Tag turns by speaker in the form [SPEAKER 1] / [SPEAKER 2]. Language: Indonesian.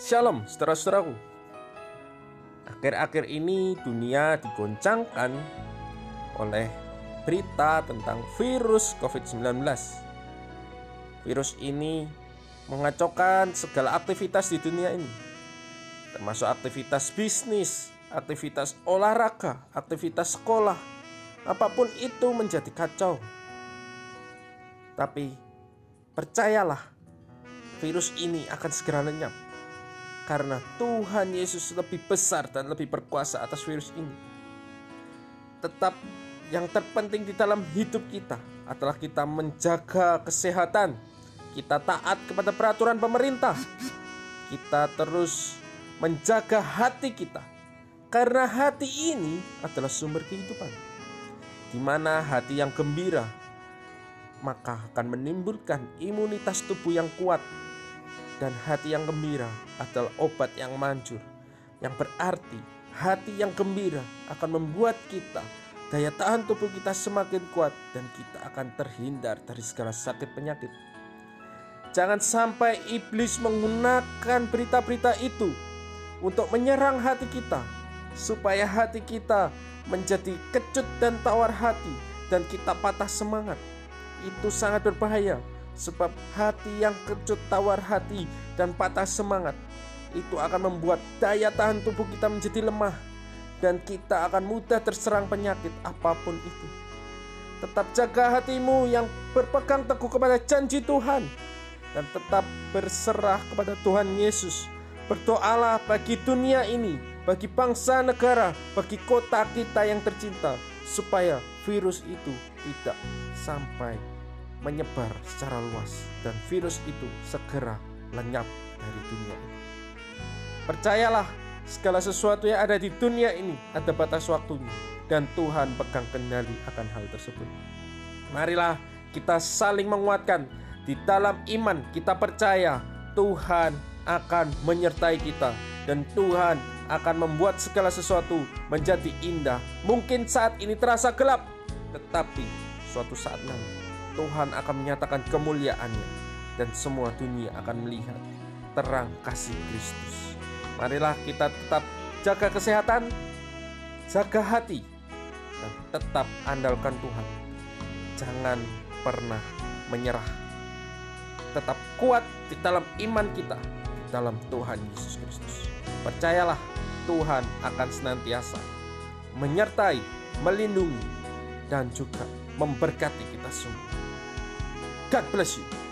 [SPEAKER 1] Shalom saudara-saudaraku. Akhir-akhir ini dunia digoncangkan oleh berita tentang virus COVID-19 Virus ini mengacaukan segala aktivitas di dunia ini Termasuk aktivitas bisnis, aktivitas olahraga, aktivitas sekolah Apa pun itu menjadi kacau. Tapi percayalah virus ini akan segera lenyap karena Tuhan Yesus lebih besar dan lebih berkuasa atas virus ini. Tetap yang terpenting di dalam hidup kita adalah kita menjaga kesehatan. Kita taat kepada peraturan pemerintah. Kita terus menjaga hati kita. Karena hati ini adalah sumber kehidupan. Di mana hati yang gembira maka akan menimbulkan imunitas tubuh yang kuat dan hati yang gembira adalah obat yang manjur. Yang berarti hati yang gembira akan membuat kita daya tahan tubuh kita semakin kuat dan kita akan terhindar dari segala sakit penyakit. Jangan sampai iblis menggunakan berita-berita itu untuk menyerang hati kita supaya hati kita menjadi kecut dan tawar hati dan kita patah semangat. Itu sangat berbahaya Sebab hati yang kecut tawar hati dan patah semangat Itu akan membuat daya tahan tubuh kita menjadi lemah Dan kita akan mudah terserang penyakit apa pun itu. Tetap jaga hatimu yang berpegang teguh kepada janji Tuhan Dan tetap berserah kepada Tuhan Yesus. Berdoalah bagi dunia ini Bagi bangsa negara Bagi kota kita yang tercinta Supaya virus itu tidak sampai menyebar secara luas dan virus itu segera lenyap dari dunia ini. Percayalah, segala sesuatu yang ada di dunia ini ada batas waktunya dan Tuhan pegang kendali akan hal tersebut. Marilah kita saling menguatkan di dalam iman kita percaya Tuhan akan menyertai kita dan Tuhan akan membuat segala sesuatu menjadi indah. Mungkin saat ini terasa gelap, tetapi suatu saat nanti Tuhan akan menyatakan kemuliaannya dan semua dunia akan melihat terang kasih Kristus. Marilah kita tetap jaga kesehatan, jaga hati, dan tetap andalkan Tuhan. Jangan pernah menyerah. Tetap kuat di dalam iman kita, dalam Tuhan Yesus Kristus. Percayalah, Tuhan akan senantiasa menyertai, melindungi, dan juga memberkati kita semua. God bless you.